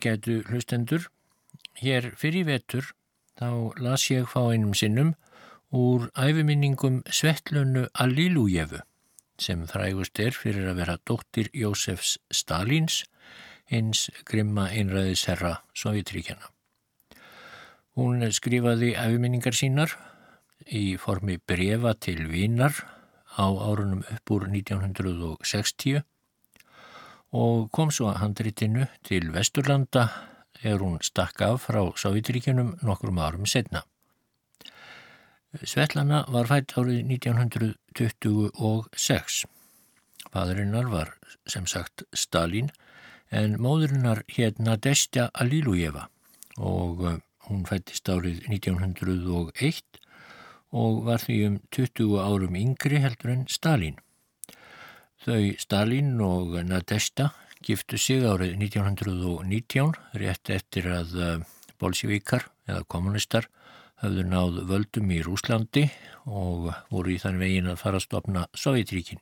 Ágætu hlustendur, hér fyrir vetur þá las ég fá einum sinnum úr æfiminningum Svetlunu Allilújefu sem frægust er fyrir að vera dóttir Jósefs Stalins, hins grimma einræðisherra Sovjetríkjana. Hún skrifaði æfiminningar sínar í formi brefa til Vínar á árunum upp úr 1960 og kom svo að handritinu til Vesturlanda er hún stakk af frá Sovjetríkjunum nokkrum árum setna. Svetlana var fætt árið 1926. Fadrinnar var sem sagt Stalin en móðurinnar hérna Destja Alilujeva og Hún fættist árið 1901 og var því um 20 árum yngri heldur en Stalin. Þau Stalin og Nadesta giftu sig árið 1919 rétt eftir að eh, bolsjevíkar eða kommunistar hafðu náð völdum í Rúslandi og voru í þann vegin að fara að stopna Sovjetríkin.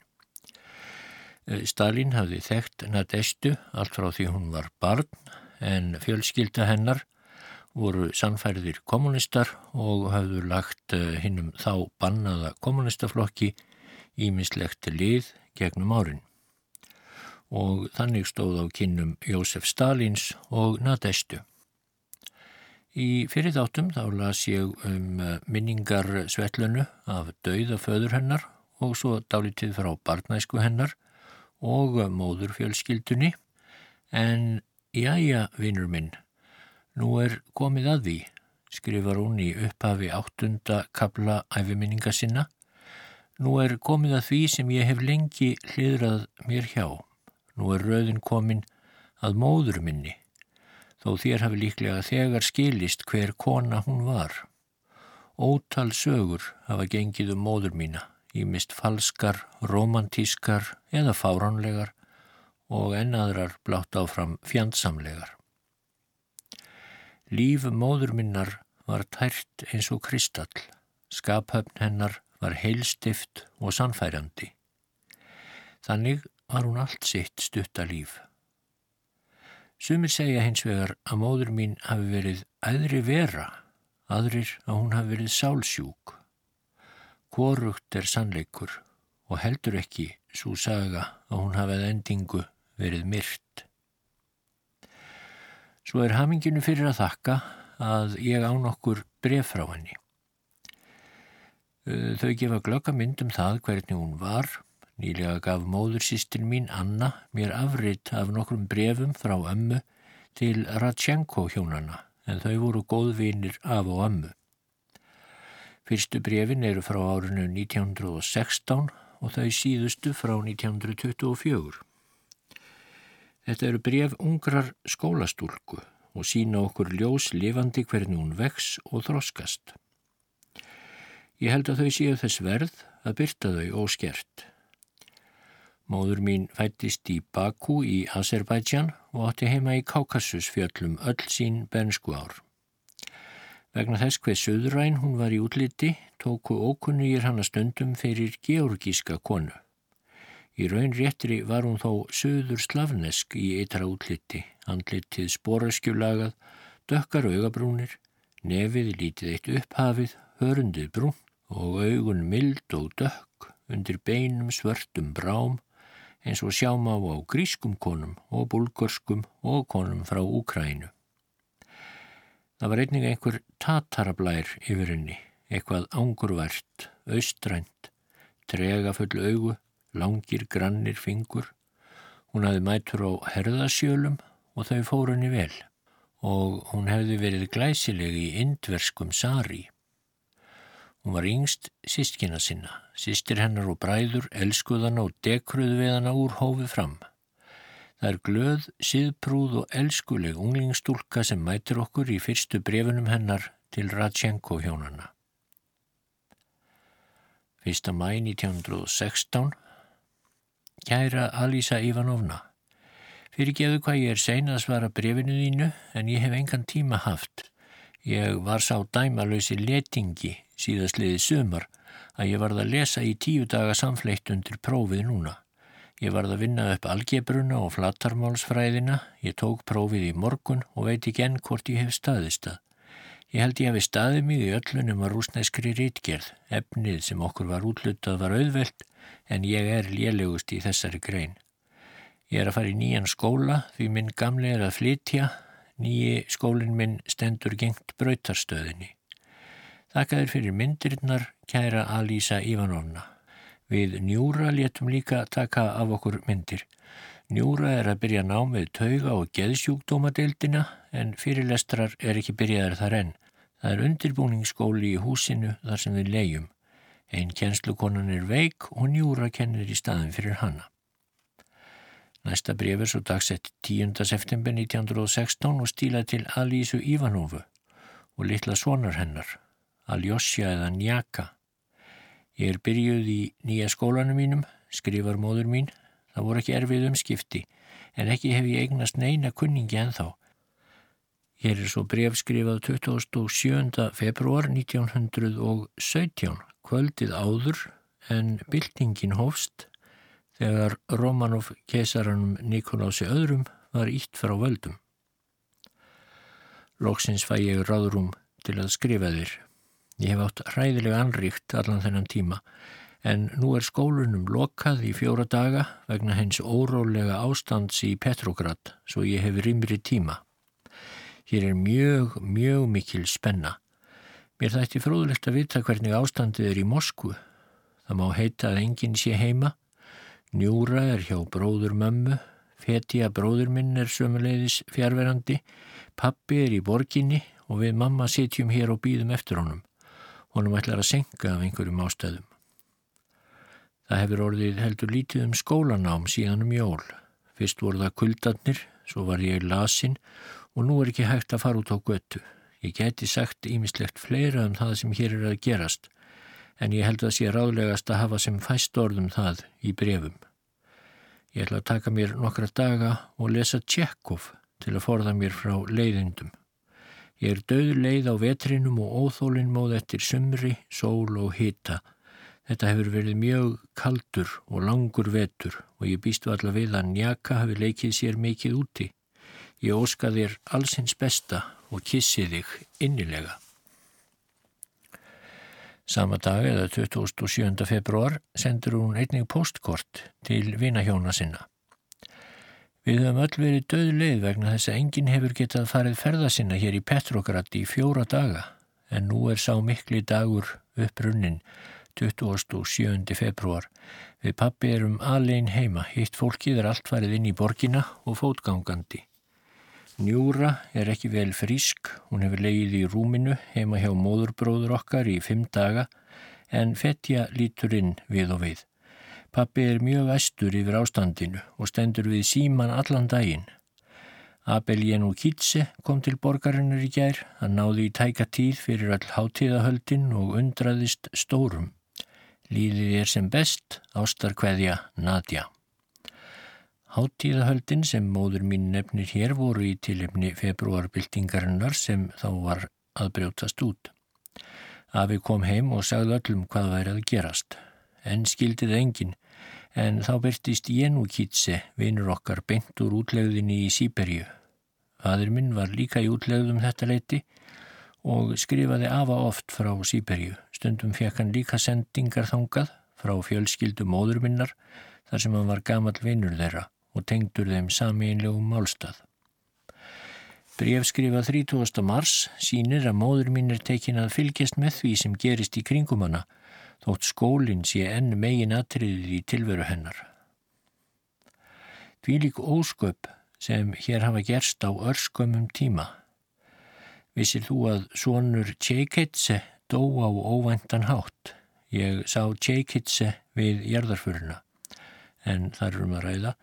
Eh, Stalin hafði þekkt Nadestu allt frá því hún var barn en fjölskylda hennar voru sannfærðir kommunistar og hafðu lagt eh, hinnum þá bannaða kommunistaflokki ímislegt lið gegnum árin. Og þannig stóð á kinnum Jósef Stalins og Nadestu. Í fyrir þáttum þá las ég um eh, minningar Svetlunu af dauðaföður hennar og svo dálítið frá barnæsku hennar og móðurfjölskyldunni en jájá vinnur minn Nú er komið að því, skrifar hún í upphafi áttunda kabla æfiminninga sinna. Nú er komið að því sem ég hef lengi hliðrað mér hjá. Nú er rauðin komin að móður minni, þó þér hafi líklega þegar skilist hver kona hún var. Ótal sögur hafa gengið um móður mína, í mist falskar, romantískar eða fáránlegar og ennaðrar blátt áfram fjandsamlegar. Líf móður minnar var tært eins og kristall, skaphöfn hennar var heilstift og sannfærandi. Þannig var hún allt sitt stutta líf. Sumir segja hins vegar að móður mín hafi verið æðri vera, aðrir að hún hafi verið sálsjúk. Hvorugt er sannleikur og heldur ekki svo saga að hún hafið endingu verið myrt. Svo er haminginu fyrir að þakka að ég án okkur bref frá henni. Þau gefa glögga mynd um það hvernig hún var. Nýlega gaf móðursýstin mín Anna mér afritt af nokkrum brefum frá ömmu til Ratchenko hjónana en þau voru góðvinir af og ömmu. Fyrstu brefin eru frá árinu 1916 og þau síðustu frá 1924. Þetta eru bref ungrar skólastúlku og sína okkur ljós lifandi hvernig hún vex og þroskast. Ég held að þau séu þess verð að byrta þau óskert. Móður mín fættist í Baku í Azerbaijan og átti heima í Kaukasusfjöllum öll sín bernsku ár. Vegna þess hver söðræn hún var í útliti tóku ókunnugir hana stundum fyrir georgíska konu. Í raun réttri var hún þó söður slavnesk í eitra útliti, andlitið spóraskjulagað, dökkar augabrúnir, nefið lítið eitt upphafið, hörundið brún og augun mild og dökk undir beinum svörtum brám eins og sjáma á grískum konum og bulgorskum og konum frá Úkrænu. Það var einnig einhver tatarablær yfir henni, eitthvað ángurvært, austrænt, trega full augu, langir grannir fingur. Hún hafði mætur á herðasjölum og þau fór henni vel og hún hefði verið glæsileg í indverskum sari. Hún var yngst sístkina sinna, sístir hennar og bræður, elskuðana og dekruðu við hana úr hófið fram. Það er glöð, síðprúð og elskuleg unglingstúlka sem mætir okkur í fyrstu brefunum hennar til Radchenko hjónana. 1. mæ 1916 Kæra Alisa Ivanovna, fyrir geðu hvað ég er sein að svara brefinu þínu en ég hef engan tíma haft. Ég var sá dæmalösi letingi síðastliði sömar að ég varð að lesa í tíu daga samfleitt undir prófið núna. Ég varð að vinna upp algebruna og flatarmálsfræðina, ég tók prófið í morgun og veit ekki enn hvort ég hef staðist það. Ég held ég hafi staðið mig í öllunum að rúsneskri rítgerð, efnið sem okkur var útlutað var auðvelt en ég er lélegust í þessari grein. Ég er að fara í nýjan skóla því minn gamli er að flytja, nýji skólinn minn stendur gengt brautarstöðinni. Þakka þér fyrir myndirinnar, kæra Alísa Ívanovna. Við Njúra létum líka taka af okkur myndir. Njúra er að byrja ná með tauga og geðsjúkdómadeildina en fyrirlestrar er ekki byrjaðar þar enn. Það er undirbúningsskóli í húsinu þar sem við leiðjum. Einn kjenslukonan er veik og Njúra kennir í staðin fyrir hanna. Næsta bref er svo dagsett 10. september 1916 og stíla til Alísu Ívanovu og litla sonar hennar, Aljosja eða Njaka. Ég er byrjuð í nýja skólanum mínum, skrifar móður mín, það voru ekki erfið um skipti, en ekki hef ég eignast neina kunningi en þá. Hér er svo bref skrifað 27. februar 1917, kvöldið áður en byltingin hófst þegar Romanov kesaranum Nikolási öðrum var ítt frá völdum. Lóksins fæ ég ráðrum til að skrifa þér. Ég hef átt hræðilega anríkt allan þennan tíma en nú er skólunum lokað í fjóra daga vegna hens órólega ástands í Petrograd svo ég hef rimri tíma. Hér er mjög, mjög mikil spenna. Mér þætti fróðlegt að vita hvernig ástandið er í Moskvu. Það má heita að enginn sé heima Njúra er hjá bróður mömmu, Fetja bróður minn er sömuleiðis fjárverandi, pappi er í borginni og við mamma sitjum hér og býðum eftir honum. Honum ætlar að senka af einhverjum ástöðum. Það hefur orðið heldur lítið um skólanám síðan um jól. Fyrst voru það kuldarnir, svo var ég lasin og nú er ekki hægt að fara út á göttu. Ég geti sagt ímislegt fleira um það sem hér er að gerast en ég held að sé ráðlegast að hafa sem fæst orðum það í brefum. Ég ætla að taka mér nokkra daga og lesa Tjekkov til að forða mér frá leiðindum. Ég er döður leið á vetrinum og óþólinn móð eftir sumri, sól og hita. Þetta hefur verið mjög kaldur og langur vetur og ég býstu alla við að njaka hafi leikið sér mikið úti. Ég óska þér allsins besta og kissi þig innilega. Sama dag eða 27. februar sendur hún einnig postkort til vinahjóna sinna. Við höfum öll verið döð leið vegna þess að enginn hefur getað farið ferða sinna hér í Petrograd í fjóra daga en nú er sá mikli dagur upprunnin 27. februar. Við pappi erum alveg heima, hitt fólkið er allt farið inn í borgina og fótgangandi. Njúra er ekki vel frísk, hún hefur leið í rúminu heima hjá móðurbróður okkar í fimm daga en Fetja lítur inn við og við. Pappi er mjög æstur yfir ástandinu og stendur við síman allan daginn. Abel Jenú Kítse kom til borgarinnar í gær, hann náði í tæka tíð fyrir all hátíðahöldin og undraðist stórum. Líðið er sem best, ástarkveðja Nadja. Háttíðahöldin sem móður mín nefnir hér voru í tilefni februarbyltingarinnar sem þá var að brjótast út. Afi kom heim og sagði öllum hvað væri að gerast. En skildið engin, en þá byrtist Jenukitse, vinur okkar, beint úr útlegðinni í Sýberju. Fadur minn var líka í útlegðum þetta leiti og skrifaði afa oft frá Sýberju. Stundum fekk hann líka sendingar þangað frá fjölskyldu móður minnar þar sem hann var gamal vinnur þeirra og tengdur þeim sameinlegum málstað. Brefskrifa 30. mars sínir að móður mín er tekin að fylgjast með því sem gerist í kringum hana þótt skólinn sé enn megin atriðið í tilveru hennar. Því lík ósköp sem hér hafa gerst á örskömmum tíma. Vissir þú að sonur Tjeiketse dó á óvæntan hátt? Ég sá Tjeiketse við jarðarfuruna en þar erum að ræða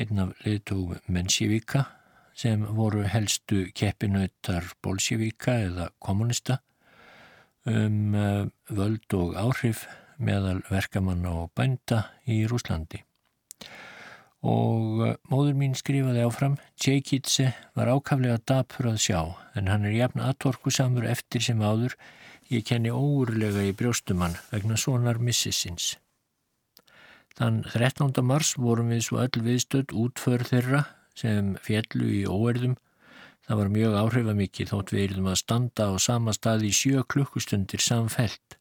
einn af liðtúum mensjívíka sem voru helstu keppinautar bolsjívíka eða kommunista um uh, völd og áhrif meðal verkamanna og bænda í Rúslandi. Og uh, móður mín skrifaði áfram, Tjeikitse var ákaflega dapur að sjá en hann er jafn aðtorkusamur eftir sem áður ég kenni óurlega í brjóstumann vegna sonar missisins. Þann 13. mars vorum við svo öll viðstödd útför þeirra sem fjallu í óerðum. Það var mjög áhrifamikið þótt við erum að standa á sama stað í sjö klukkustundir samfelt.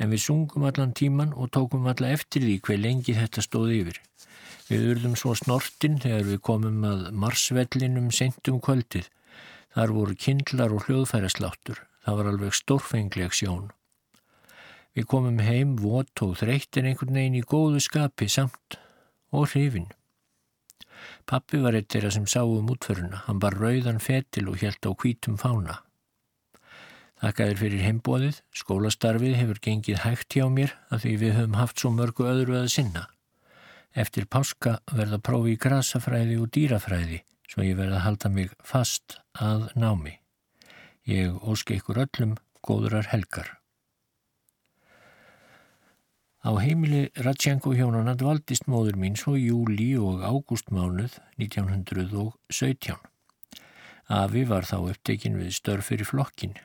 En við sungum allan tíman og tókum alla eftir því hver lengi þetta stóð yfir. Við urðum svo snortin þegar við komum að marsvellinum sentum kvöldið. Þar voru kindlar og hljóðfærasláttur. Það var alveg stórfengleg sjón. Við komum heim vot og þreyttin einhvern veginn í góðu skapi samt og hrifin. Pappi var eitt þeirra sem sá um útföruna. Hann bar rauðan fetil og helt á hvítum fána. Þakkaður fyrir heimbóðið, skólastarfið hefur gengið hægt hjá mér að því við höfum haft svo mörgu öðru að sinna. Eftir páska verða prófi í grasafræði og dýrafræði svo ég verða að halda mig fast að námi. Ég óski ykkur öllum góðurar helgar. Á heimili Ratsjanko hjónana dvaldist móður mín svo júli og ágústmánuð 1917. Afi var þá upptekinn við störf fyrir flokkin.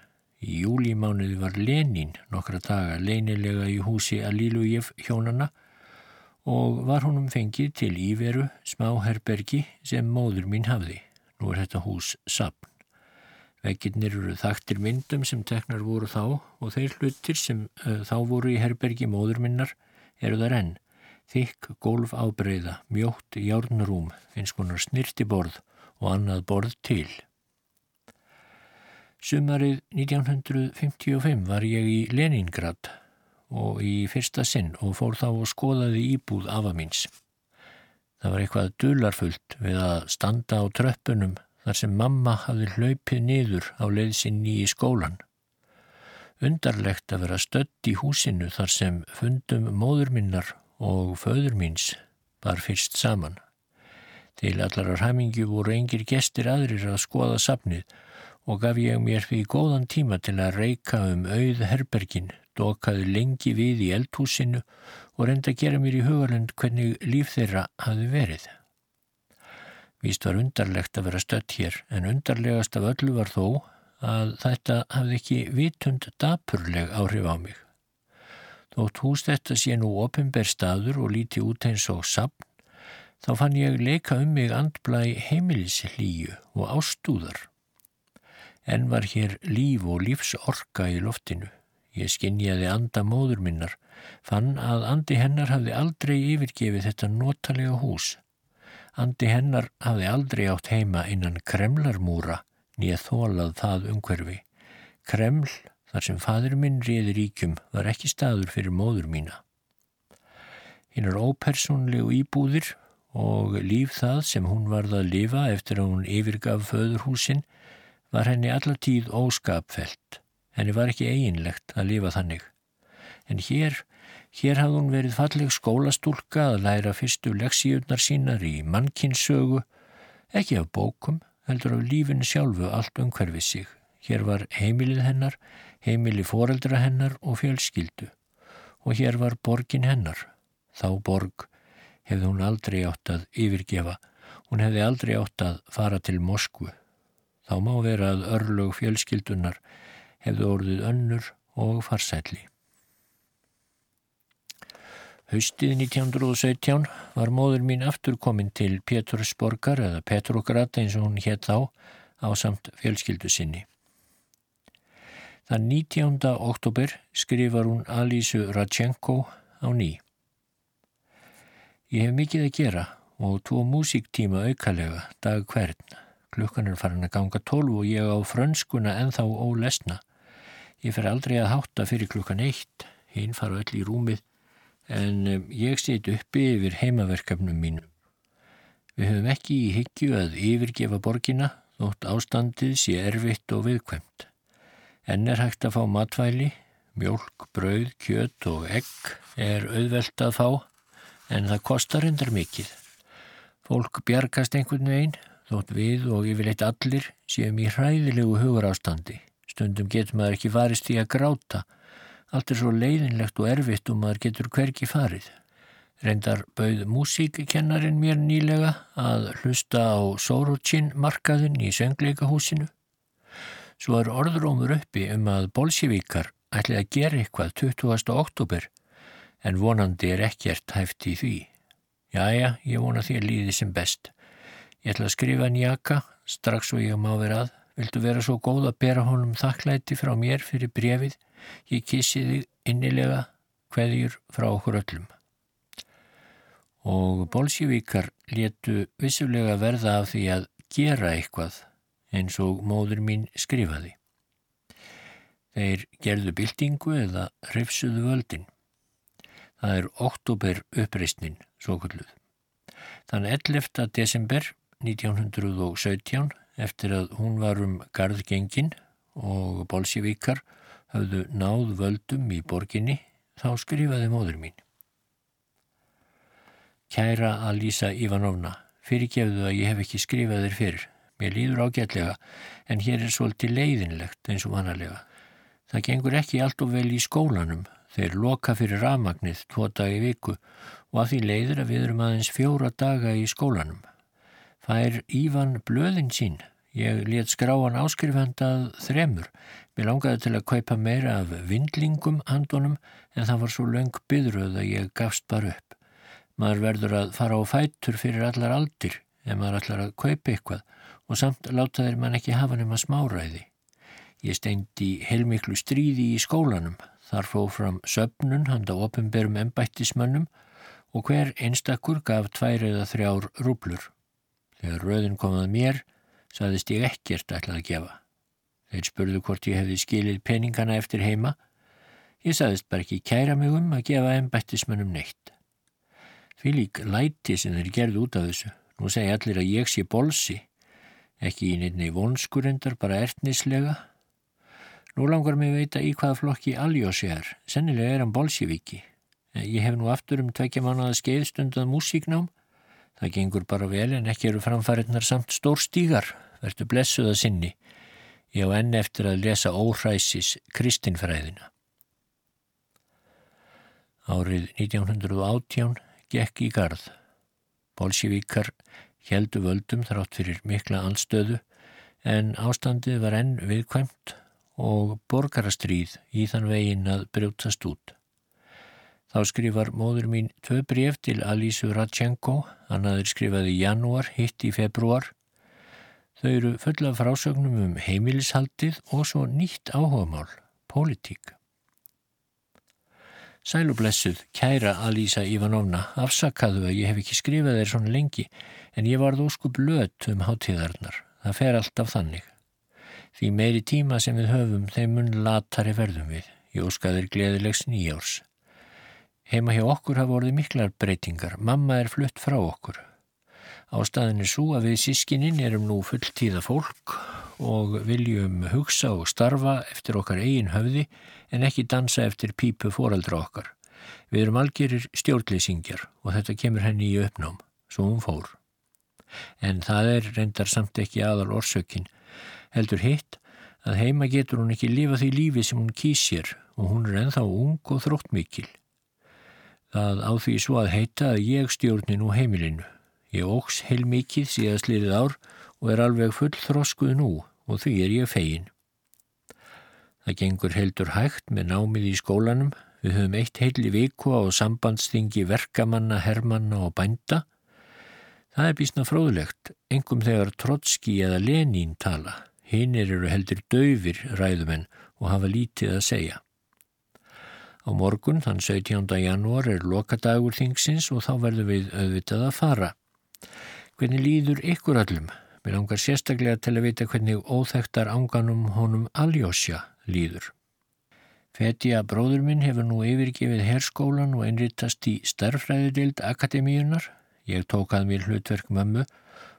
Í júlimánuði var Lenin nokkra daga leinilega í húsi Alilujef hjónana og var honum fengið til Íveru smáherbergi sem móður mín hafði. Nú er þetta hús sapn. Vegginnir eru þaktir myndum sem teknar voru þá og þeir hlutir sem uh, þá voru í herbergi móður minnar eru þar enn. Þykk, gólf ábreyða, mjótt, járnrúm, eins konar snirti borð og annað borð til. Sumarið 1955 var ég í Leningrad og í fyrsta sinn og fór þá og skoðaði íbúð afa míns. Það var eitthvað dularfullt við að standa á tröppunum þar sem mamma hafði hlaupið niður á leiðsynni í skólan. Undarlegt að vera stött í húsinu þar sem fundum móður minnar og föður míns var fyrst saman. Til allarar hamingi voru engir gestir aðrir að skoða sapnið og gaf ég mér fyrir góðan tíma til að reyka um auð herbergin, dokaði lengi við í eldhúsinu og reynda að gera mér í hugalund hvernig líf þeirra hafi verið. Víst var undarlegt að vera stött hér en undarlegast af öllu var þó að þetta hafði ekki vitund dapurleg áhrif á mig. Þótt hús þetta sé nú opimber staður og líti út eins og sapn, þá fann ég leika um mig andblæ heimilislíu og ástúðar. En var hér líf og lífsorka í loftinu. Ég skinnjaði anda móður minnar, fann að andi hennar hafði aldrei yfirgefið þetta notalega hús Andi hennar hafði aldrei átt heima innan kremlarmúra nýja þólað það umhverfi. Kreml, þar sem fadur minn riði ríkjum, var ekki staður fyrir móður mína. Hinn er ópersonlegu íbúðir og líf það sem hún varð að lifa eftir að hún yfirgaf föðurhúsin var henni allatíð óskapfelt. Henni var ekki eiginlegt að lifa þannig. En hér Hér hafði hún verið falleg skólastúlka að læra fyrstu leksíunar sínar í mannkinsögu, ekki af bókum, heldur af lífinu sjálfu allt umhverfið sig. Hér var heimilið hennar, heimili foreldra hennar og fjölskyldu. Og hér var borgin hennar. Þá borg hefði hún aldrei átt að yfirgefa. Hún hefði aldrei átt að fara til Moskvu. Þá má vera að örlög fjölskyldunar hefði orðið önnur og farsætli. Haustið 1917 var móður mín aftur komin til Pétursborgar eða Petrograd eins og hún hétt þá á samt fjölskyldu sinni. Þann 19. oktober skrifar hún Alísu Radchenko á ný. Ég hef mikið að gera og tvo músiktíma aukalega dag hvern. Klukkan er farin að ganga tólf og ég á frönskuna en þá ólesna. Ég fer aldrei að hátta fyrir klukkan eitt, hinn fara öll í rúmið en um, ég set uppi yfir heimaverkefnum mínum. Við höfum ekki í hyggju að yfirgefa borgina þótt ástandið sé erfitt og viðkvæmt. Enn er hægt að fá matvæli, mjölk, brauð, kjöt og egg er auðvelt að fá en það kostar hendar mikið. Fólk bjargast einhvern veginn þótt við og yfirleitt allir séum í hræðilegu hugur ástandi. Stundum getur maður ekki varist í að gráta Allt er svo leiðinlegt og erfitt og maður getur hverki farið. Reyndar bauð músíkkennarin mér nýlega að hlusta á Sorocin markaðin í söngleikahúsinu. Svo er orðrómur uppi um að bolsjevíkar ætli að gera eitthvað 20. oktober en vonandi er ekkert hæft í því. Jæja, ég vona því að líði sem best. Ég ætla að skrifa njaka, strax og ég má vera að. Vildu vera svo góð að bera honum þakklæti frá mér fyrir brefið. Ég kissi þig innilega hveðjur frá okkur öllum. Og bolsjevíkar letu vissulega verða af því að gera eitthvað eins og móður mín skrifaði. Þeir gerðu byltingu eða hrifsuðu völdin. Það er oktober uppreysnin, svo kulluð. Þann 11. desember 1917, eftir að hún var um gardgengin og bolsjevíkar hafðu náð völdum í borginni, þá skrifaði móður mín. Kæra Alísa Ivanovna, fyrirgefðu að ég hef ekki skrifað þér fyrir. Mér líður ágætlega, en hér er svolítið leiðinlegt eins og vanalega. Það gengur ekki allt og vel í skólanum. Þeir loka fyrir rafmagnið tvo dagi viku og að því leiður að við erum aðeins fjóra daga í skólanum. Það er Ívan blöðin sín. Ég let skráan áskrifandað þremur. Mér langaði til að kaupa meira af vindlingum handunum en það var svo löng byðröð að ég gafst bara upp. Maður verður að fara á fætur fyrir allar aldir ef maður ætlar að kaupa eitthvað og samt láta þeir mann ekki hafa nema smáræði. Ég steindi heilmiklu stríði í skólanum. Þar fóð fram söpnun handa ofinberum ennbættismönnum og hver einstakkur gaf tvær eða þrjár rúblur. Þegar röðin komað mér, saðist ég ekkert ætlað að gefa. Þeir spurðu hvort ég hefði skilið peningana eftir heima. Ég saðist bara ekki kæra mig um að gefa ennbættismönnum neitt. Því lík læti sem þeir gerði út af þessu. Nú segja allir að ég sé bolsi. Ekki í nefni vonskurendar, bara ertnislega. Nú langar mig veita í hvaða flokki Aljósi er. Sennilega er hann bolsjevíki. Ég hef nú aftur um tvekja mánuða skeiðstundað músíknám. Það gengur bara vel en ekki eru framfæriðnar samt stór stígar. Vertu blessuða sinni. Ég á enn eftir að lesa óhræsis kristinfræðina. Árið 1918 gekk í gard. Bolsjevíkar heldu völdum þrátt fyrir mikla anstöðu en ástandið var enn viðkvæmt og borgarastríð í þann vegin að brjótast út. Þá skrifar móður mín tvö bref til Alísu Radchenko, annaður skrifaði í janúar, hitt í februar. Þau eru fulla frásögnum um heimilishaldið og svo nýtt áhugamál, pólitík. Sælublessuð, kæra Alísa Ivanovna, afsakaðu að ég hef ekki skrifað þér svona lengi, en ég varð óskup löt um hátíðarnar. Það fer alltaf þannig. Því meiri tíma sem við höfum, þeim mun latari verðum við. Ég óskaður gleðilegs nýjárs. Heima hjá okkur hafa orðið miklar breytingar. Mamma er flutt frá okkur. Ástæðin er svo að við sískininn erum nú fulltíða fólk og viljum hugsa og starfa eftir okkar eigin höfði en ekki dansa eftir pípu foreldra okkar. Við erum algjörir stjórnleysingjar og þetta kemur henni í uppnám, svo hún fór. En það er reyndar samt ekki aðal orsökinn heldur hitt að heima getur hún ekki lifa því lífi sem hún kýsir og hún er enþá ung og þrótt mikil. Það á því svo að heita að ég stjórni nú heimilinu. Ég óks heil mikið síðast liðið ár og er alveg full þróskuð nú og því er ég fegin. Það gengur heldur hægt með námið í skólanum. Við höfum eitt heil í viku á sambandstingi verkamanna, hermanna og bænda. Það er bísna fróðlegt, engum þegar Trotski eða Lenín tala. Hinnir eru heldur döfir ræðumenn og hafa lítið að segja. Á morgun, þann 17. janúar, er lokadagur þingsins og þá verður við auðvitað að fara. Hvernig líður ykkur allum? Mér langar sérstaklega til að vita hvernig óþektar ánganum honum Aljósja líður. Fetja bróður minn hefur nú yfirgefið herskólan og einrittast í starfræðudild akademíunar. Ég tók að mér hlutverk mömmu,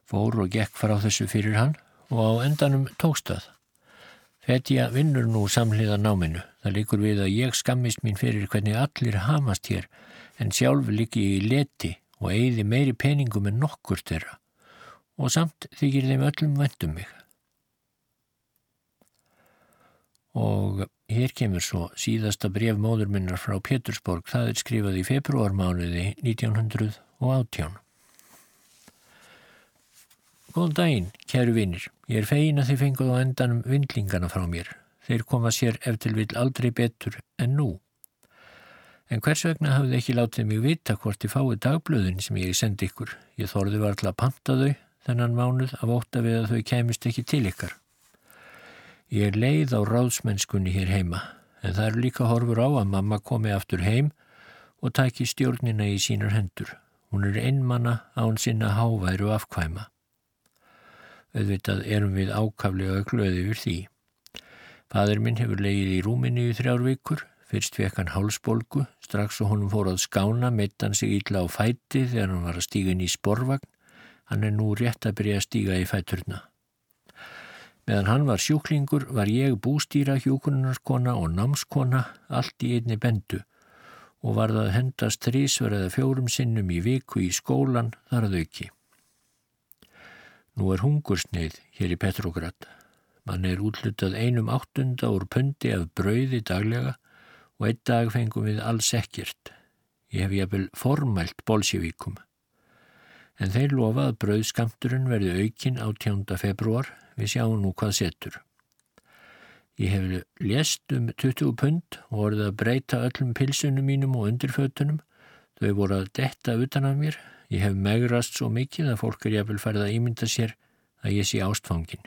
fór og gekk frá þessu fyrir hann og á endanum tókst það. Fetja vinnur nú samhliða náminu. Það líkur við að ég skammist mín fyrir hvernig allir hamast hér en sjálf líki ég í leti og eigði meiri peningum en nokkur þeirra og samt þykir þeim öllum vendum mig. Og hér kemur svo síðasta bref móður minnar frá Pétursborg. Það er skrifað í februarmánuði 1918. Góðan daginn, kæru vinnir. Ég er fegin að þið fenguð á endanum vindlingana frá mér. Þeir koma sér eftir vil aldrei betur en nú. En hvers vegna hafði ekki látið mig vita hvort ég fái dagblöðin sem ég sendi ykkur. Ég þorði var alltaf að panta þau þennan mánuð af óta við að þau kemist ekki til ykkar. Ég er leið á ráðsmennskunni hér heima, en það eru líka horfur á að mamma komi aftur heim og tæki stjórnina í sínar hendur. Hún er einmanna án sinna háværu afkvæma. Auðvitað erum við ákaflega glöði yfir því. Fadur minn hefur leið í rúminni í þrjár vikur, Fyrst fekk hann hálsbolgu, strax og honum fór að skána, mitt hann sig ítla á fæti þegar hann var að stíga inn í sporvagn. Hann er nú rétt að byrja að stíga í fæturna. Meðan hann var sjúklingur var ég bústýra hjókunarskona og námskona allt í einni bendu og var það hendast þrísverða fjórum sinnum í viku í skólan þar að auki. Nú er hungursneið hér í Petrograd. Man er útlutað einum áttunda úr pundi af brauði daglega og einn dag fengum við alls ekkert. Ég hef jafnvel formælt bolsjevíkum. En þeir lofa að brauðskamturinn verði aukinn á 10. februar, við sjáum nú hvað setur. Ég hef lést um 20 pund og voruð að breyta öllum pilsunum mínum og undirfötunum. Þau voru að detta utan af mér. Ég hef megrast svo mikið að fólk er jafnvel færið að ímynda sér að ég sé ástfangin.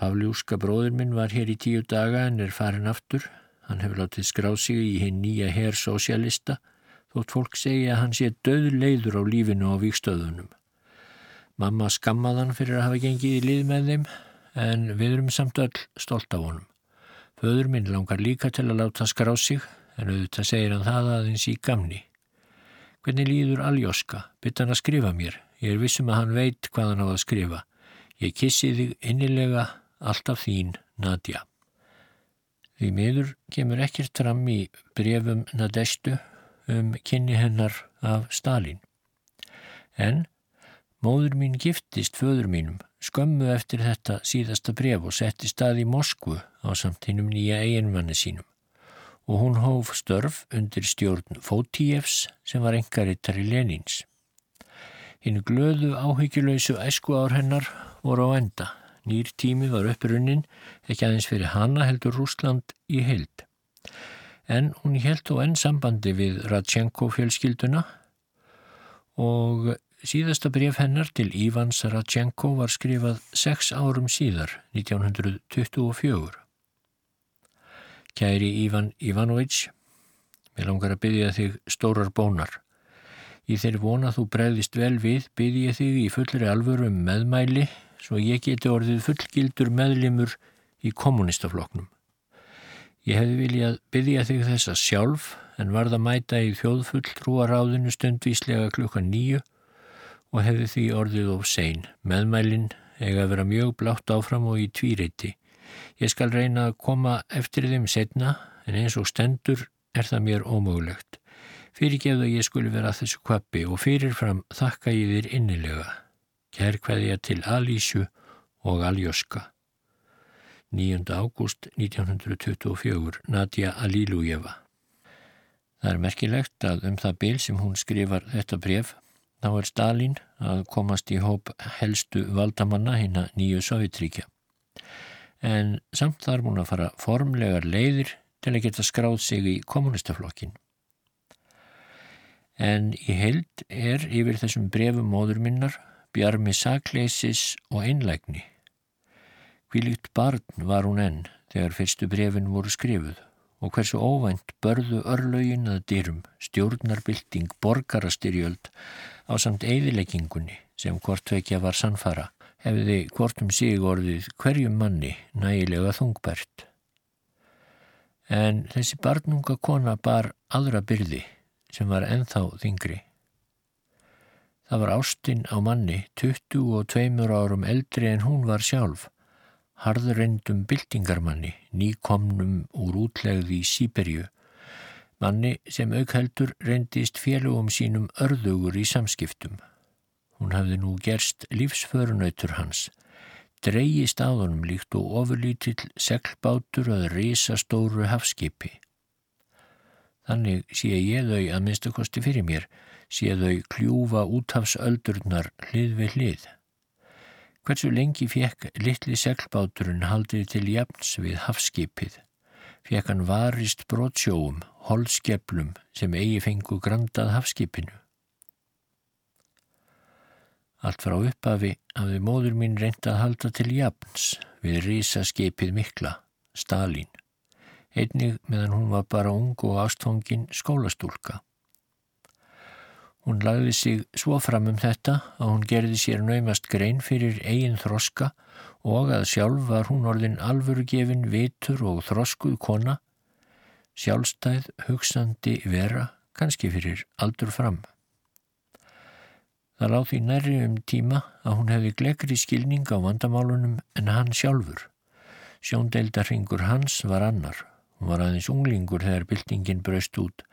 Pavljúska bróður minn var hér í tíu daga en er farin aftur. Hann hefur látið skráð sig í hinn nýja herr sósialista þótt fólk segja að hann sé döð leiður á lífinu á vikstöðunum. Mamma skammaðan fyrir að hafa gengið í lið með þeim en við erum samt öll stolt af honum. Föður minn langar líka til að láta skráð sig en auðvitað segir hann það aðeins í gamni. Hvernig líður Aljóska? Bytt hann að skrifa mér. Ég er vissum að hann veit hvað hann á að skrifa. Ég kissi þig innilega alltaf þín, Nadja. Því miður kemur ekkert fram í brefum Nadestu um kynni hennar af Stalin. En móður mín giftist föður mínum skömmu eftir þetta síðasta bref og setti stað í Moskvu á samtinnum nýja eiginmanni sínum og hún hóf störf undir stjórn Fótíefs sem var engarittar í Lenins. Hinn glöðu áhyggjuleysu æsku ár hennar voru á enda Nýr tími var upprunnin, ekki aðeins fyrir hana heldur Rúsland í heild. En hún held þó enn sambandi við Radchenko fjölskylduna og síðasta bref hennar til Ívans Radchenko var skrifað sex árum síðar, 1924. Kæri Ívan Ivanović, mér langar að byggja þig stórar bónar. Í þeirri vona þú bregðist vel við, byggja þig í fullri alvöru um meðmæli svo ég geti orðið fullgildur meðlimur í kommunistafloknum. Ég hefði viljað byggja þig þessa sjálf en varð að mæta í þjóðfull trúaráðinu stundvíslega klukka nýju og hefði því orðið of sein. Meðmælinn eiga að vera mjög blátt áfram og í tvíreiti. Ég skal reyna að koma eftir þeim setna en eins og stendur er það mér ómögulegt. Fyrirgefðu að ég skuli vera að þessu kvappi og fyrirfram þakka ég þér innilega. Kærkveðja til Alísju og Aljóska. 9. ágúst 1924, Nadja Alilujeva. Það er merkilegt að um það byl sem hún skrifar þetta bref, þá er Stalin að komast í hóp helstu valdamanna hinn að nýju Sovjetríkja. En samt þarf hún að fara formlegar leiðir til að geta skráð sig í kommunistaflokkin. En í held er yfir þessum brefum móður minnar bjarmi sakleysis og einlægni. Hvílíkt barn var hún enn þegar fyrstu brefin voru skrifuð og hversu óvænt börðu örlaugin að dyrum stjórnarbylting borgarastyrjöld á samt eðileggingunni sem hvort vekja var sannfara hefði hvortum sig orðið hverjum manni nægilega þungbært. En þessi barnunga kona bar aðra byrði sem var enþá þingri. Það var ástinn á manni 22 árum eldri en hún var sjálf, harðurrendum byltingarmanni, nýkomnum úr útlegði í Sýberju, manni sem aukheldur rendist félugum sínum örðugur í samskiptum. Hún hafði nú gerst lífsförunautur hans, dreyist á honum líkt og ofurlítill seglbátur að risastóru hafskipi. Þannig sé ég þau að minnstakosti fyrir mér, sé þau kljúfa útafsöldurnar hlið við hlið. Hversu lengi fekk litli seglbáturinn haldið til jafns við hafskipið? fekk hann varist brotsjóum, holskeflum sem eigi fengu grandað hafskipinu. Allt frá upphafi hafði móður mín reynd að halda til jafns við risaskipið mikla, Stalin, einnig meðan hún var bara ung og ástfóngin skólastúlka. Hún lagði sig svo fram um þetta að hún gerði sér naumast grein fyrir eigin þroska og að sjálf var hún orðin alvörugefin vitur og þroskuð kona, sjálfstæð, hugsandi vera, kannski fyrir aldur fram. Það láð því nærri um tíma að hún hefði glekri skilning á vandamálunum en hann sjálfur. Sjóndeildarhingur hans var annar. Hún var aðeins unglingur þegar byltingin braust út.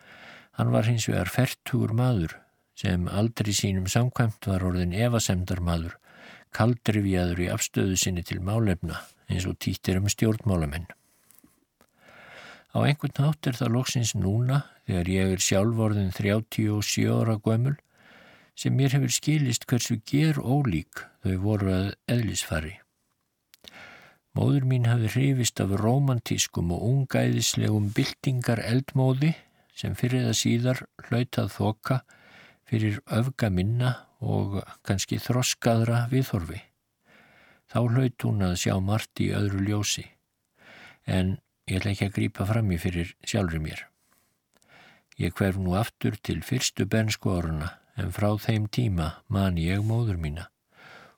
Hann var hins vegar fertugur maður sem aldrei sínum samkvæmt var orðin evasemdar maður, kaldrifjaður í afstöðu sinni til málefna eins og týttir um stjórnmálamenn. Á einhvern nátt er það loksins núna þegar ég er sjálf orðin 37 ára gömul sem mér hefur skilist hversu ger ólík þau voru að eðlisfari. Móður mín hafi hrifist af romantískum og ungæðislegum byltingar eldmóði sem fyrir það síðar hlautað þoka fyrir öfga minna og kannski þroskaðra viðhorfi. Þá hlaut hún að sjá margt í öðru ljósi, en ég ætla ekki að grýpa fram í fyrir sjálfur mér. Ég hverf nú aftur til fyrstu bernsku oruna en frá þeim tíma man ég móður mína.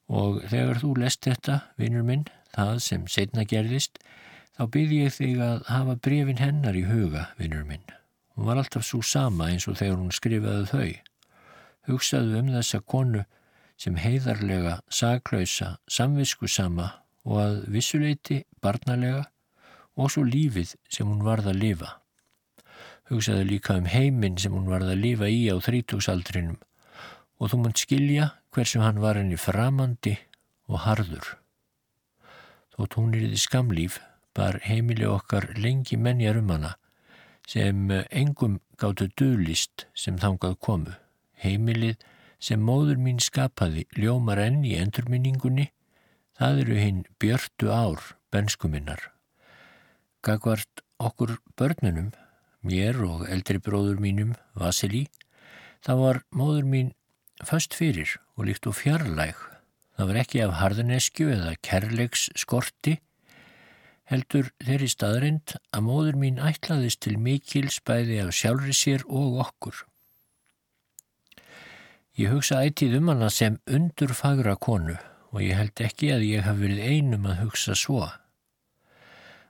Og þegar þú lest þetta, vinnur minn, það sem setna gerðist, þá byrði ég þig að hafa brefin hennar í huga, vinnur minn. Hún var alltaf svo sama eins og þegar hún skrifaði þau. Hugsaðu um þessa konu sem heiðarlega, saklausa, samviskusama og að vissuleiti, barnalega og svo lífið sem hún varð að lifa. Hugsaðu líka um heiminn sem hún varð að lifa í á þrítúsaldrinum og þú munt skilja hversu hann var henni framandi og harður. Er í skamlíf bar heimili okkar lengi menjar um hana sem engum gáttu döglist sem þangað komu. Heimilið sem móður mín skapaði ljómar enn í endurminningunni, það eru hinn björtu ár benskuminnar. Gagvart okkur börnunum, mér og eldri bróður mínum, Vasili, þá var móður mín föst fyrir og líkt og fjarlæg. Það var ekki af harðineskju eða kerleiks skorti, heldur þeirri staðrind að móður mín ætlaðist til mikil spæði af sjálfri sér og okkur. Ég hugsa ætið um hana sem undur fagra konu og ég held ekki að ég haf verið einum að hugsa svo.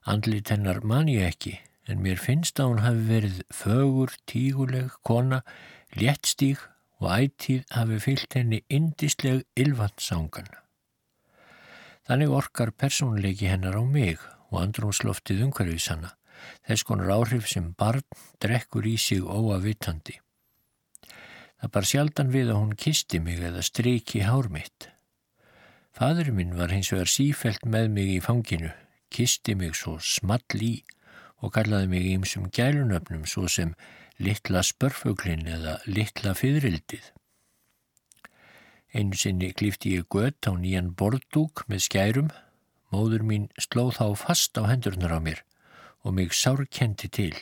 Andlit hennar man ég ekki, en mér finnst að hún hafi verið fögur, tíguleg, kona, léttstíg og ætíð hafi fyllt henni indisleg ylvandsangan. Þannig orkar persónleiki hennar á mig og andrumsloftið umhverfis hana, þess konar áhrif sem barn drekkur í sig óavitandi. Það bar sjaldan við að hún kisti mig eða streiki hár mitt. Fadur minn var hins vegar sífelt með mig í fanginu, kisti mig svo small í og kallaði mig ímsum gælunöfnum svo sem litla spörfuglin eða litla fyririldið. Einu sinni klífti ég gött á nýjan bordúk með skærum, móður mín slóð þá fast á hendurnar á mér og mig sárkendi til.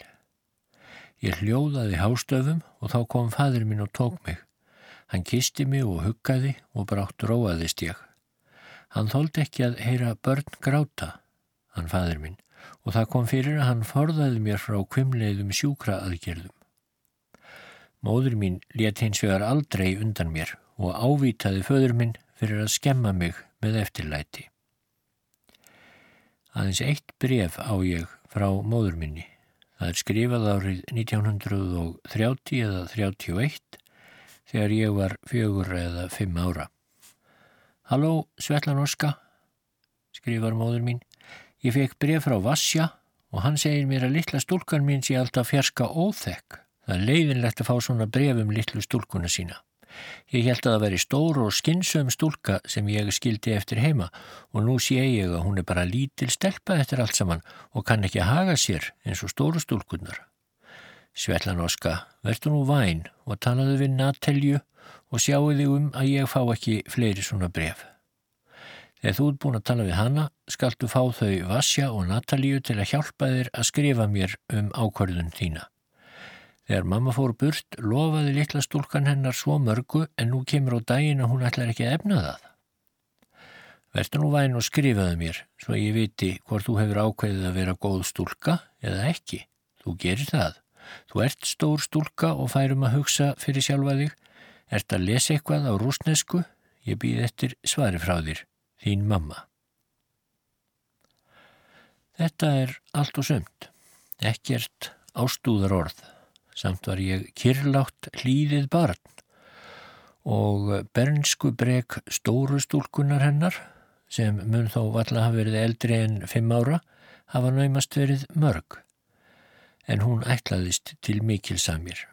Ég hljóðaði hástöfum og þá kom fadur mín og tók mig. Hann kisti mig og huggaði og brátt róaðist ég. Hann þóldi ekki að heyra börn gráta, hann fadur mín, og það kom fyrir að hann forðaði mér frá kvimleiðum sjúkra aðgerðum. Móður mín let hins vegar aldrei undan mér og ávitaði föður minn fyrir að skemma mig með eftirlæti. Aðeins eitt bref á ég frá móður minni. Það er skrifað árið 1930 eða 31 þegar ég var fjögur eða fimm ára. Halló, Svetlan Orska, skrifar móður mín. Ég fekk bref frá Vassja og hann segir mér að litla stúlkan mín sé alltaf fjarska óþekk. Það er leiðinlegt að fá svona brefum litlu stúlkuna sína. Ég held að það veri stór og skinnsum stúlka sem ég skildi eftir heima og nú sé ég að hún er bara lítil stelpa eftir allt saman og kann ekki haga sér eins og stóru stúlkunar. Svetlan Óska, verður nú væn og talaðu við Natelju og sjáu þig um að ég fá ekki fleiri svona bref. Þegar þú ert búin að tala við hana, skaltu fá þau Vasja og Natalíu til að hjálpa þér að skrifa mér um ákvörðun þína. Þegar mamma fór burt, lofaði litla stúlkan hennar svo mörgu en nú kemur á daginn að hún ætlar ekki að efna það. Verður nú væn og skrifaði mér, svo ég viti hvort þú hefur ákveðið að vera góð stúlka eða ekki. Þú gerir það. Þú ert stór stúlka og færum að hugsa fyrir sjálfa þig. Ert að lesa eitthvað á rúsnesku? Ég býð eftir svari frá þér þín mamma. Þetta er allt og sömt, ekkert ástúðar orð, samt var ég kyrlátt hlýðið barn. Og bernsku brek stóru stúlkunar hennar, sem mun þó valla hafa verið eldri en fimm ára, hafa naumast verið mörg, en hún ætlaðist til mikil samir.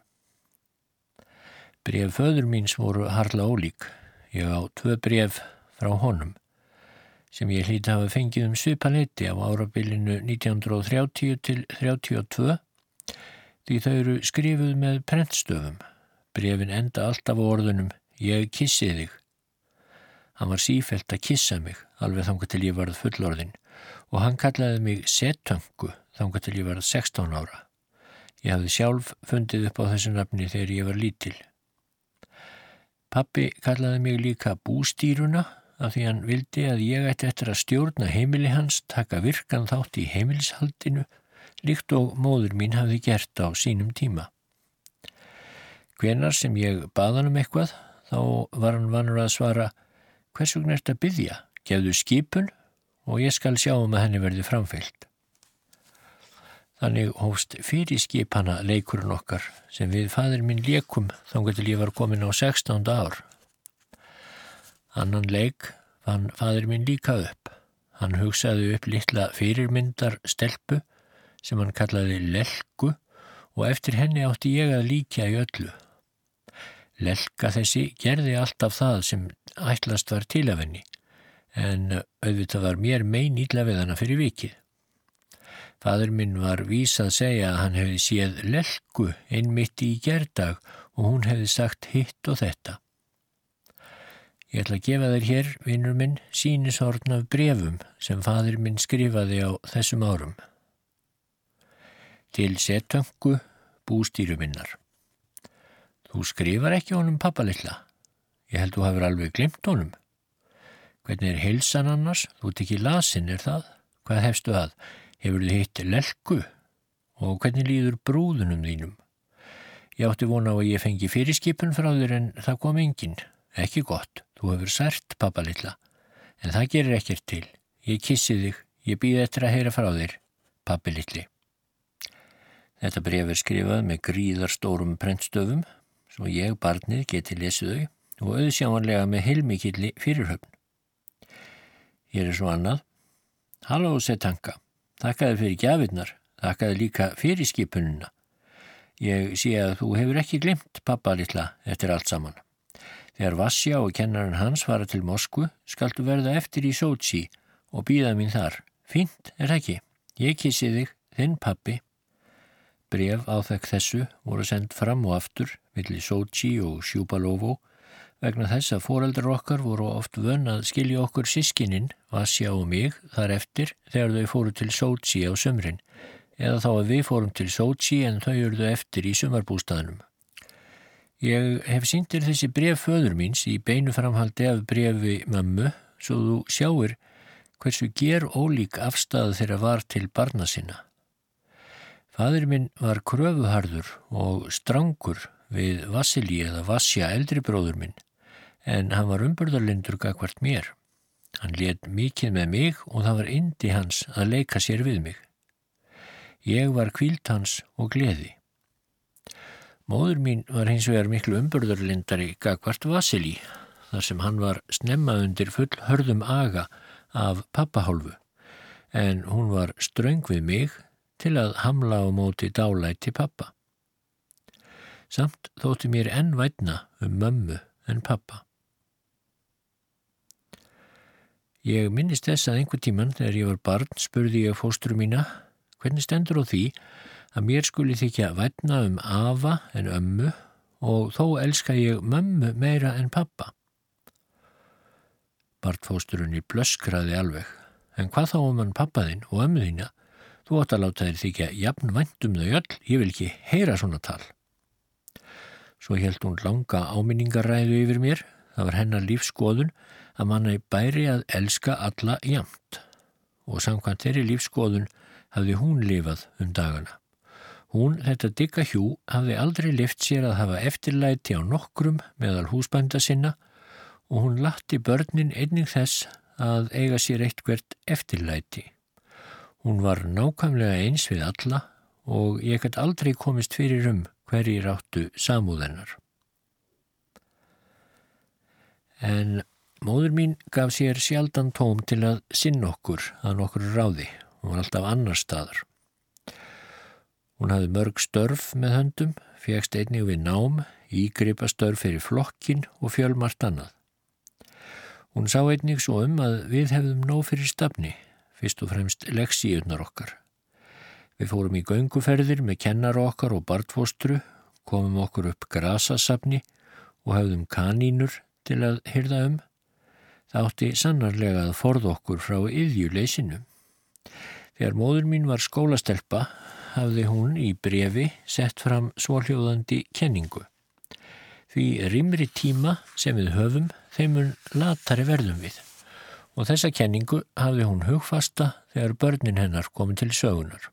Bref föður míns voru harla ólík, ég á tvö bref frá honum sem ég hlýtti hafa fengið um svipaleiti á árabilinu 1930 til 32 því þau eru skrifuð með prentstöfum. Brefin enda alltaf á orðunum Ég kissi þig. Hann var sífælt að kissa mig alveg þanga til ég varð fullorðin og hann kallaði mig Setöngu þanga til ég varð 16 ára. Ég hafði sjálf fundið upp á þessu nafni þegar ég var lítil. Pappi kallaði mig líka Bústýruna af því hann vildi að ég ætti eftir að stjórna heimili hans, taka virkan þátt í heimilishaldinu, líkt og móður mín hafði gert á sínum tíma. Hvenar sem ég baðan um eitthvað, þá var hann vanur að svara, hvers vegna ert að byggja, gefðu skipun og ég skal sjá um að henni verði framfyllt. Þannig hófst fyrir skipana leikurinn okkar sem við fadur minn leikum þá getur ég var komin á 16. ár Annan leik fann fadur minn líka upp. Hann hugsaði upp litla fyrirmyndar stelpu sem hann kallaði Lelku og eftir henni átti ég að líka í öllu. Lelka þessi gerði alltaf það sem ætlast var til af henni en auðvitað var mér mein ílla við hana fyrir vikið. Fadur minn var vísað að segja að hann hefði séð Lelku einmitt í gerdag og hún hefði sagt hitt og þetta. Ég ætla að gefa þér hér, vinnur minn, sínisorn af brefum sem fadur minn skrifaði á þessum árum. Til setöngu bústýruminnar. Þú skrifar ekki honum pappalilla. Ég held þú hafur alveg glimt honum. Hvernig er heilsan annars? Þú ekki lasin, er það? Hvað hefstu að? Hefur þið hitt lelku? Og hvernig líður brúðunum þínum? Ég átti vona á að ég fengi fyrirskipun frá þér en það kom enginn. Ekki gott. Þú hefur sært, pappa lilla, en það gerir ekkert til. Ég kissi þig, ég býð eftir að heyra frá þér, pappi lilli. Þetta bref er skrifað með gríðarstórum prentstöfum, svo ég, barnið, geti lesið þau og auðsjámanlega með heilmikilli fyrirhöfn. Hér er svo annað. Halló, sett tanka. Þakkaði fyrir gjafinnar, þakkaði líka fyrir skipununa. Ég sé að þú hefur ekki glimt, pappa lilla, eftir allt saman. Þegar Vassja og kennarinn hans fara til Moskvu skaltu verða eftir í Sochi og býða mín þar. Fínt, er ekki? Ég kissi þig, þinn pappi. Bref á þekk þessu voru sendt fram og aftur millir Sochi og Sjúbalovo vegna þess að foreldrar okkar voru oft vönn að skilja okkur sískininn, Vassja og mig, þar eftir þegar þau fóru til Sochi á sömrin eða þá að við fórum til Sochi en þau eruðu eftir í sumarbústaðnum. Ég hef síndir þessi bref föður míns í beinu framhaldi af brefi mömmu svo þú sjáir hversu ger ólík afstæða þeirra var til barna sinna. Fadur minn var kröfuharður og strangur við Vassili eða Vassja eldri bróður minn en hann var umbörðarlindur gagvart mér. Hann let mikið með mig og það var indi hans að leika sér við mig. Ég var kvílt hans og gleði. Móður mín var hins vegar miklu umbörðurlindari Gagvart Vasili þar sem hann var snemma undir full hörðum aga af pappahálfu en hún var ströng við mig til að hamla á móti dálæti pappa. Samt þótti mér enn vætna um mömmu en pappa. Ég minnist þess að einhver tíman þegar ég var barn spurði ég fósturu mína hvernig stendur á því að mér skuli þykja vætna um afa en ömmu og þó elska ég mömmu meira en pappa. Bartfósturunni blöskraði alveg. En hvað þá um hann pappaðinn og ömmuðina? Þú átt að láta þér þykja jafn vænt um þau öll, ég vil ekki heyra svona tal. Svo held hún langa áminningaræðu yfir mér, það var hennar lífskoðun að manna í bæri að elska alla jamt. Og samkvæmt þeirri lífskoðun hafði hún lifað um dagana. Hún, þetta digga hjú, hafði aldrei lift sér að hafa eftirlæti á nokkrum meðal húsbænda sinna og hún latti börnin einning þess að eiga sér eitthvert eftirlæti. Hún var nákvæmlega eins við alla og ég gæti aldrei komist fyrir um hverji ráttu samúðennar. En móður mín gaf sér sjaldan tóm til að sinna okkur að nokkur ráði. Hún var alltaf annar staðar. Hún hafði mörg störf með höndum, fegst einnig við nám, ígripa störf fyrir flokkin og fjölmart annað. Hún sá einnig svo um að við hefðum nóg fyrir stafni, fyrst og fremst leksíunar okkar. Við fórum í gönguferðir með kennar okkar og bartfóstru, komum okkur upp grasasafni og hefðum kanínur til að hyrða um. Það átti sannarlega að forða okkur frá yðjuleysinu. Þegar móður mín var skólastelpa hafði hún í brefi sett fram svóljóðandi kenningu. Því rimri tíma sem við höfum þeimun latari verðum við og þessa kenningu hafði hún hugfasta þegar börnin hennar komið til sögunar.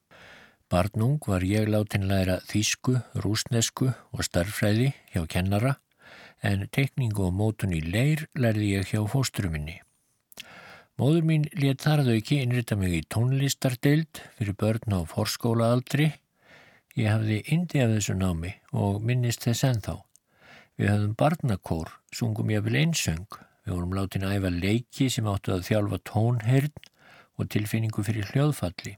Barnung var ég látin læra þýsku, rúsnesku og starffræði hjá kennara en tekningu og mótun í leir lærði ég hjá fóstruminni. Móður mín let þarðu ekki innrita mig í tónlistardeild fyrir börn á forskólaaldri. Ég hafði indi af þessu námi og minnist þess ennþá. Við höfðum barnakór, sungum ég vel einsöng. Við vorum látin að æfa leiki sem áttu að þjálfa tónherrn og tilfinningu fyrir hljóðfalli.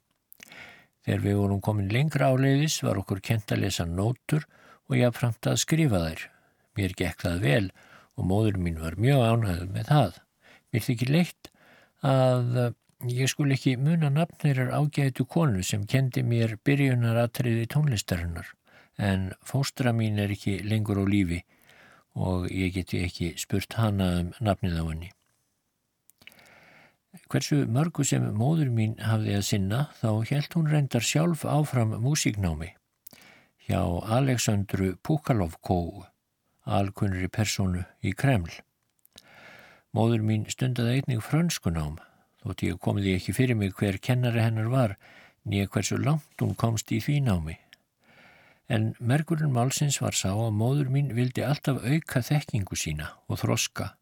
Þegar við vorum komin lengra áleiðis var okkur kent að lesa nótur og ég hafði að skrifa þær. Mér gekk það vel og móður mín var mjög ánægð með það. Mér þykir leitt að eh, ég skul ekki muna nafnirar ágætu konu sem kendi mér byrjunaratriði tónlistarinnar en fóstra mín er ekki lengur á lífi og ég geti ekki spurt hana um nafnið á henni. Hversu mörgu sem móður mín hafði að sinna þá helt hún reyndar sjálf áfram músíknámi hjá Aleksandru Pukalovkó, alkunnri personu í Kreml. Móður mín stundaði einnig frönskunám, þótt ég komiði ekki fyrir mig hver kennari hennar var, nýja hversu langt hún komst í því námi en merkurinn málsins var sá að móður mín vildi alltaf auka þekkingu sína og þroska.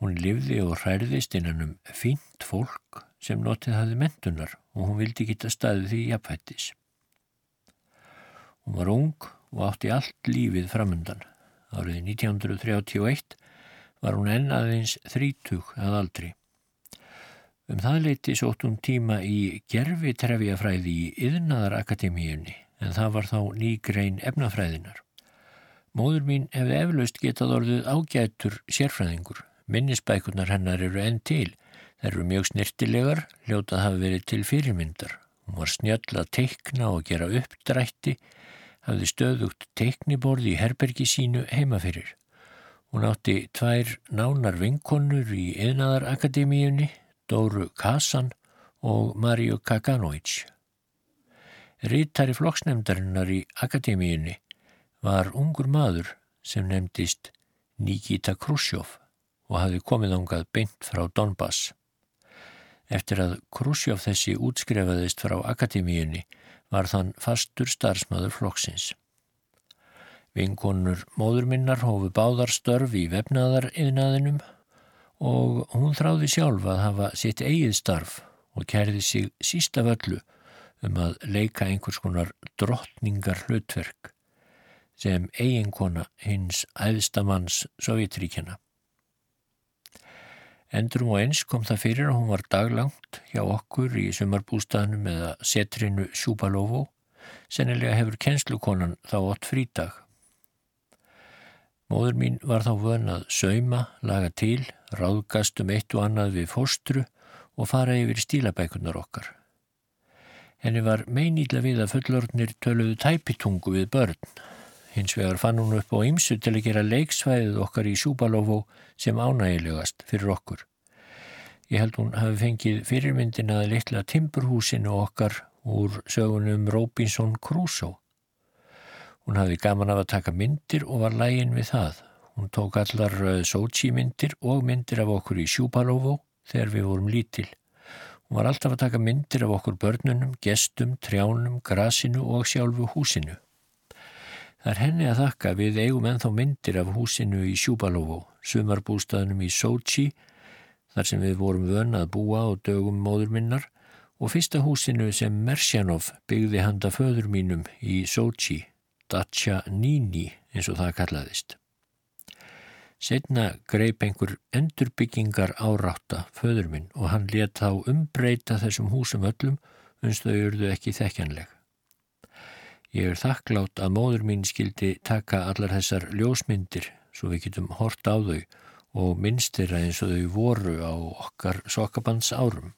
Hún livði og hræðist innan um fínt fólk sem notið hafði mentunar og hún vildi geta staðið því jafnfættis. Hún var ung og átti allt lífið framundan. Árið 1931 var hún enn aðeins þrítug að aldri. Um það leiti sótt um tíma í gerfi trefjafræði í Yðnaðarakademíunni en það var þá nýgrein efnafræðinar. Móður mín hefði eflaust getað orðið ágætur sérfræðingur. Minnisbækunar hennar eru enn til. Það eru mjög snirtilegar, hljótað hafi verið til fyrirmyndar. Hún var snjöll að teikna og gera uppdrætti, hafði stöðugt teikniborði í herbergi sínu heimafyrir. Hún átti tvær nánar vinkonur í Eðnaðarakademíunni, Dóru Kassan og Marju Kaganovic. Rítari flokksnefndarinnar í akademíunni var ungur maður sem nefndist Nikita Khrushchev og hafi komið ángað beint frá Donbass. Eftir að Khrushchev þessi útskrefaðist frá akademíunni var þann fastur starfsmaður flokksins. Vinkonur móðurminnar hófu báðar störf í vefnaðar yfnaðinum og hún þráði sjálf að hafa sitt eigið starf og kærði sig sísta völlu um að leika einhvers konar drottningar hlutverk sem eiginkona hins æðstamanns Sovjetríkjana. Endurum og eins kom það fyrir að hún var daglangt hjá okkur í sumarbústaðnum eða setrinu Sjúbalovo, sennilega hefur kennslukonan þá ótt frítag. Móður mín var þá vön að sauma, laga til, ráðgast um eitt og annað við fóstru og fara yfir stílabækunar okkar. Henni var meinýtla við að fullornir töluðu tæpitungu við börn. Hins vegar fann hún upp á ymsu til að gera leiksvæðið okkar í Sjúbalófó sem ánægilegast fyrir okkur. Ég held hún hafi fengið fyrirmyndin að litla timburhúsinu okkar úr sögunum Robinson Crusoe. Hún hafi gaman af að taka myndir og var lægin við það. Hún tók allar eh, Sochi myndir og myndir af okkur í Sjúpalovó þegar við vorum lítil. Hún var alltaf að taka myndir af okkur börnunum, gestum, trjánum, grasinu og sjálfu húsinu. Það er henni að þakka við eigum enþá myndir af húsinu í Sjúpalovó, sumarbústaðnum í Sochi, þar sem við vorum vön að búa og dögum móður minnar og fyrsta húsinu sem Mersjanov byggði handa föður mínum í Sochi, Dacia Nini eins og það kallaðist. Setna greip einhver endurbyggingar árátta föður minn og hann let þá umbreyta þessum húsum öllum uns þau urðu ekki þekkjanleg. Ég er þakklátt að móður mín skildi taka allar þessar ljósmyndir svo við getum hort á þau og minnstir eins og þau voru á okkar sokkabands árum.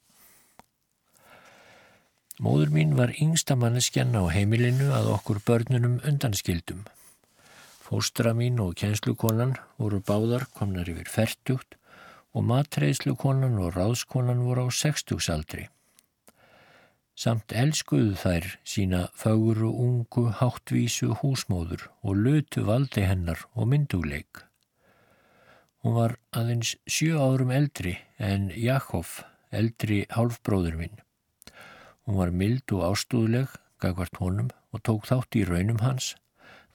Móður mín var yngsta manneskjann á heimilinu að okkur börnunum undanskildum. Fóstra mín og kjenslukonan voru báðar komnar yfir færtugt og matreðslukonan og ráðskonan voru á sextugsaldri. Samt elskuðu þær sína faguru, ungu, háttvísu húsmóður og lötu valdi hennar og mynduleik. Hún var aðeins sjö árum eldri en Jakob, eldri hálfbróður minn. Hún var mild og ástúðleg, gagvart honum og tók þátt í raunum hans,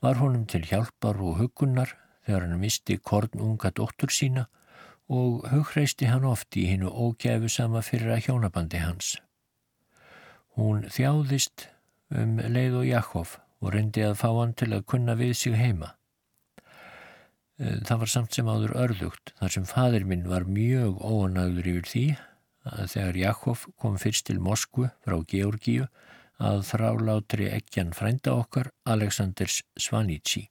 var honum til hjálpar og hugunnar þegar hann misti kornunga dóttur sína og hugreisti hann oft í hinnu ógæfu sama fyrir að hjónabandi hans. Hún þjáðist um leið og Jakob og reyndi að fá hann til að kunna við sig heima. Eh, það var samt sem áður örðugt þar sem fadir minn var mjög óanæður yfir því að þegar Jakob kom fyrst til Moskvu frá Georgíu að þrálátri ekkjan frænda okkar Aleksandrs Svanítsi.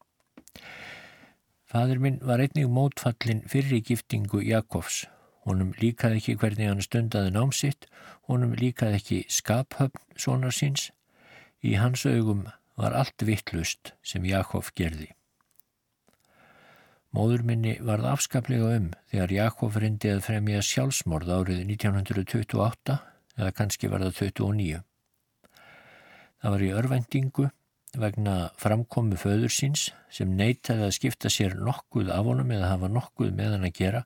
Fadur minn var einnig mótfallin fyrir giftingu Jakobs. Honum líkaði ekki hvernig hann stundaði námsitt, honum líkaði ekki skaphöfn sonar síns. Í hans augum var allt vittlust sem Jakob gerði. Móður minni varð afskaplega um þegar Jakob reyndi að fremja sjálfsmorð árið 1928 eða kannski var það 29. Það var í örvendingu vegna framkomi föður síns sem neytaði að skipta sér nokkuð af honum eða hafa nokkuð með hann að gera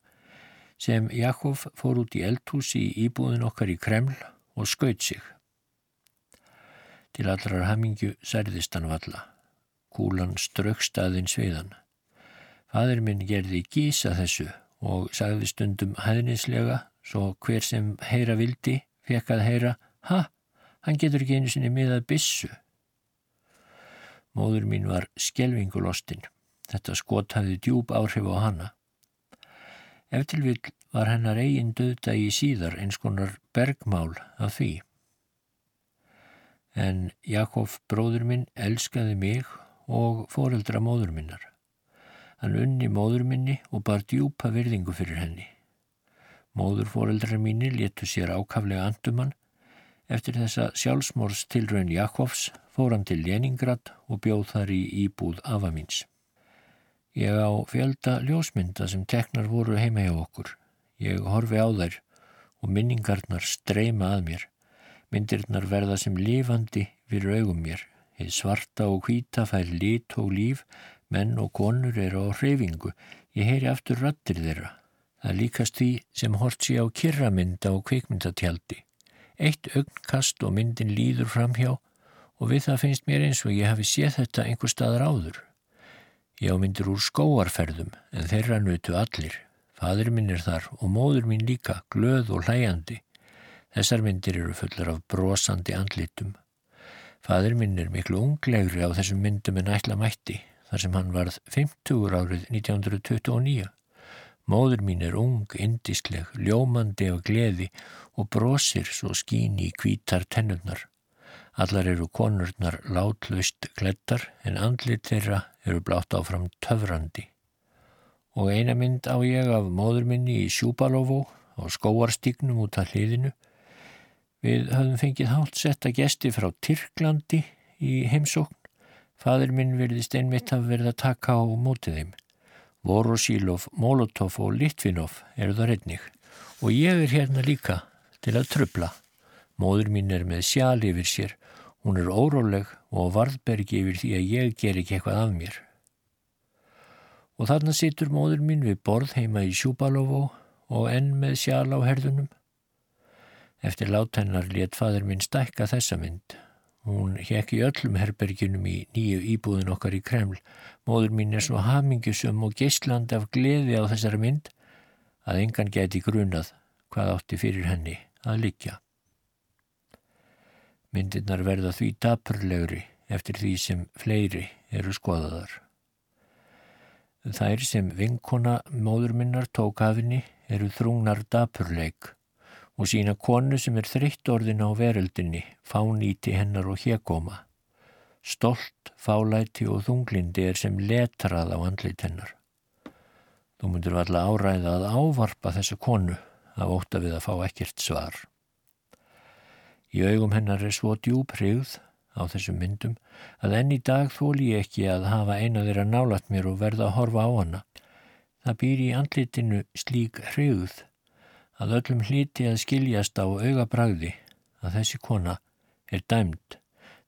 sem Jakob fór út í eldhús í íbúðin okkar í Kreml og skaut sig. Til allrar hamingju særðist hann valla. Kúlan strökst aðeins við hann. Fadur minn gerði gísa þessu og sagði stundum hæðnislega svo hver sem heyra vildi fekk að heyra ha, hann getur ekki einu sinni miðað bissu. Móður mín var skjelvingulostinn. Þetta skot hafði djúb áhrif á hanna. Eftir vil var hennar eigin döðda í síðar eins konar bergmál af því. En Jakob bróður minn elskaði mig og foreldra móður minnar. Hann unni móður minni og bar djúpa virðingu fyrir henni. Móðurforeldrar mínir letu sér ákaflega andumann. Eftir þessa sjálfsmórstilraun Jakobs fór hann til Leningrad og bjóð þar í íbúð afamins. Ég á fjölda ljósmynda sem teknar voru heima hjá okkur. Ég horfi á þær og minningarnar streyma að mér. Myndirnar verða sem lifandi fyrir augum mér. Þið svarta og hvita fær lit og líf Menn og konur eru á hreyfingu. Ég heyri aftur rattir þeirra. Það líkast því sem hort sé á kirramynda og kvikmyndatjaldi. Eitt augnkast og myndin líður fram hjá og við það finnst mér eins og ég hafi séð þetta einhver staðar áður. Ég ámyndir úr skóarferðum en þeirra nutu allir. Fadur minn er þar og móður mín líka, glöð og hlæjandi. Þessar myndir eru fullar af brosandi andlitum. Fadur minn er miklu unglegri á þessum myndum en ætla mætti þar sem hann varð 50 árið 1929. Móður mín er ung, indisleg, ljómandi af gleði og brosir svo skín í kvítar tennurnar. Allar eru konurnar látlaust glettar en andlit þeirra eru blátt áfram töfrandi. Og eina mynd á ég af móður minni í Sjúbalovó á skóarstíknum út af hliðinu. Við höfum fengið hátt setta gesti frá Tyrklandi í heimsókn Fadur minn virðist einmitt að verða taka á mótið þeim. Vorosílov, Molotov og Litvinov eru það reyning Og ég er hérna líka til að trubla. Móður mín er með sjál yfir sér. Hún er óróleg og varðbergi yfir því að ég ger ekki eitthvað af mér. Og þarna situr móður mín við borð heima í Sjúbalovo og enn með sjál á herðunum. Eftir láthennar let fadur minn stækka þessa mynd. Hún hekk í öllum herberginum í nýju íbúðin okkar í Kreml. Móður mín er svo hamingjusum og geistlandi af gleði á þessari mynd að engan geti grunað hvað átti fyrir henni að likja. Myndirnar verða því dapurlegri eftir því sem fleiri eru skoðaðar. Þær sem vinkona móður minnar tók afinni eru þrungnar dapurleik og sína konu sem er þrytt orðin á veröldinni, fáníti hennar og hegóma. Stolt, fálæti og þunglindi er sem letrað á andlit hennar. Þú myndur valla áræða að ávarpa þessu konu af óta við að fá ekkert svar. Í augum hennar er svo djúb hrigð á þessum myndum að enn í dag þól ég ekki að hafa eina þeirra nálat mér og verða að horfa á hana. Það býr í andlitinu slík hrigð að öllum hliti að skiljast á augabragði að þessi kona er dæmd.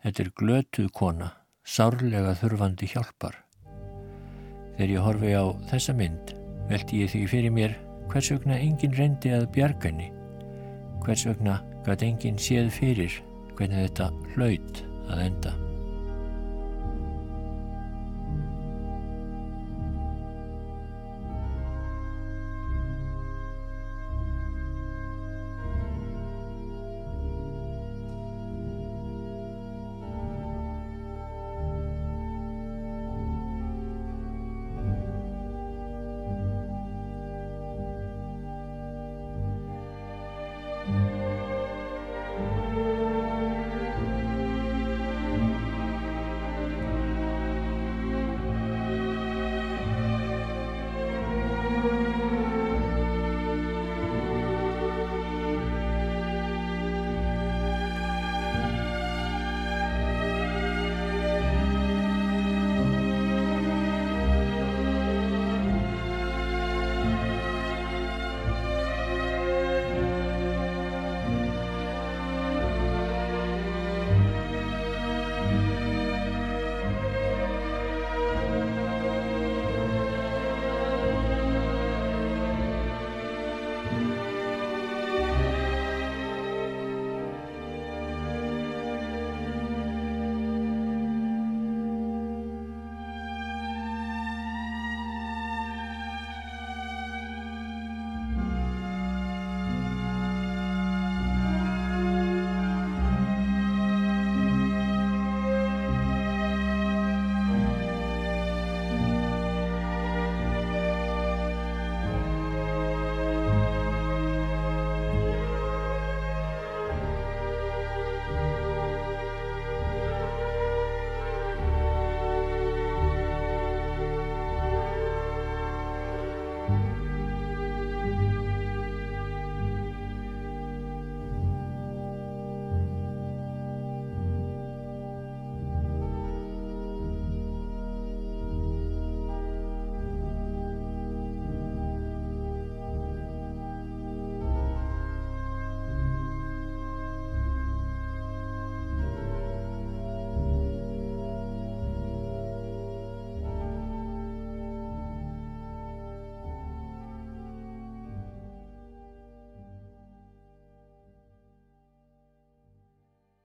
Þetta er glötuð kona, sárlega þurfandi hjálpar. Þegar ég horfi á þessa mynd veldi ég því fyrir mér hvers vegna engin reyndi að bjarga henni, hvers vegna gæti engin séð fyrir hvernig þetta hlaut að enda.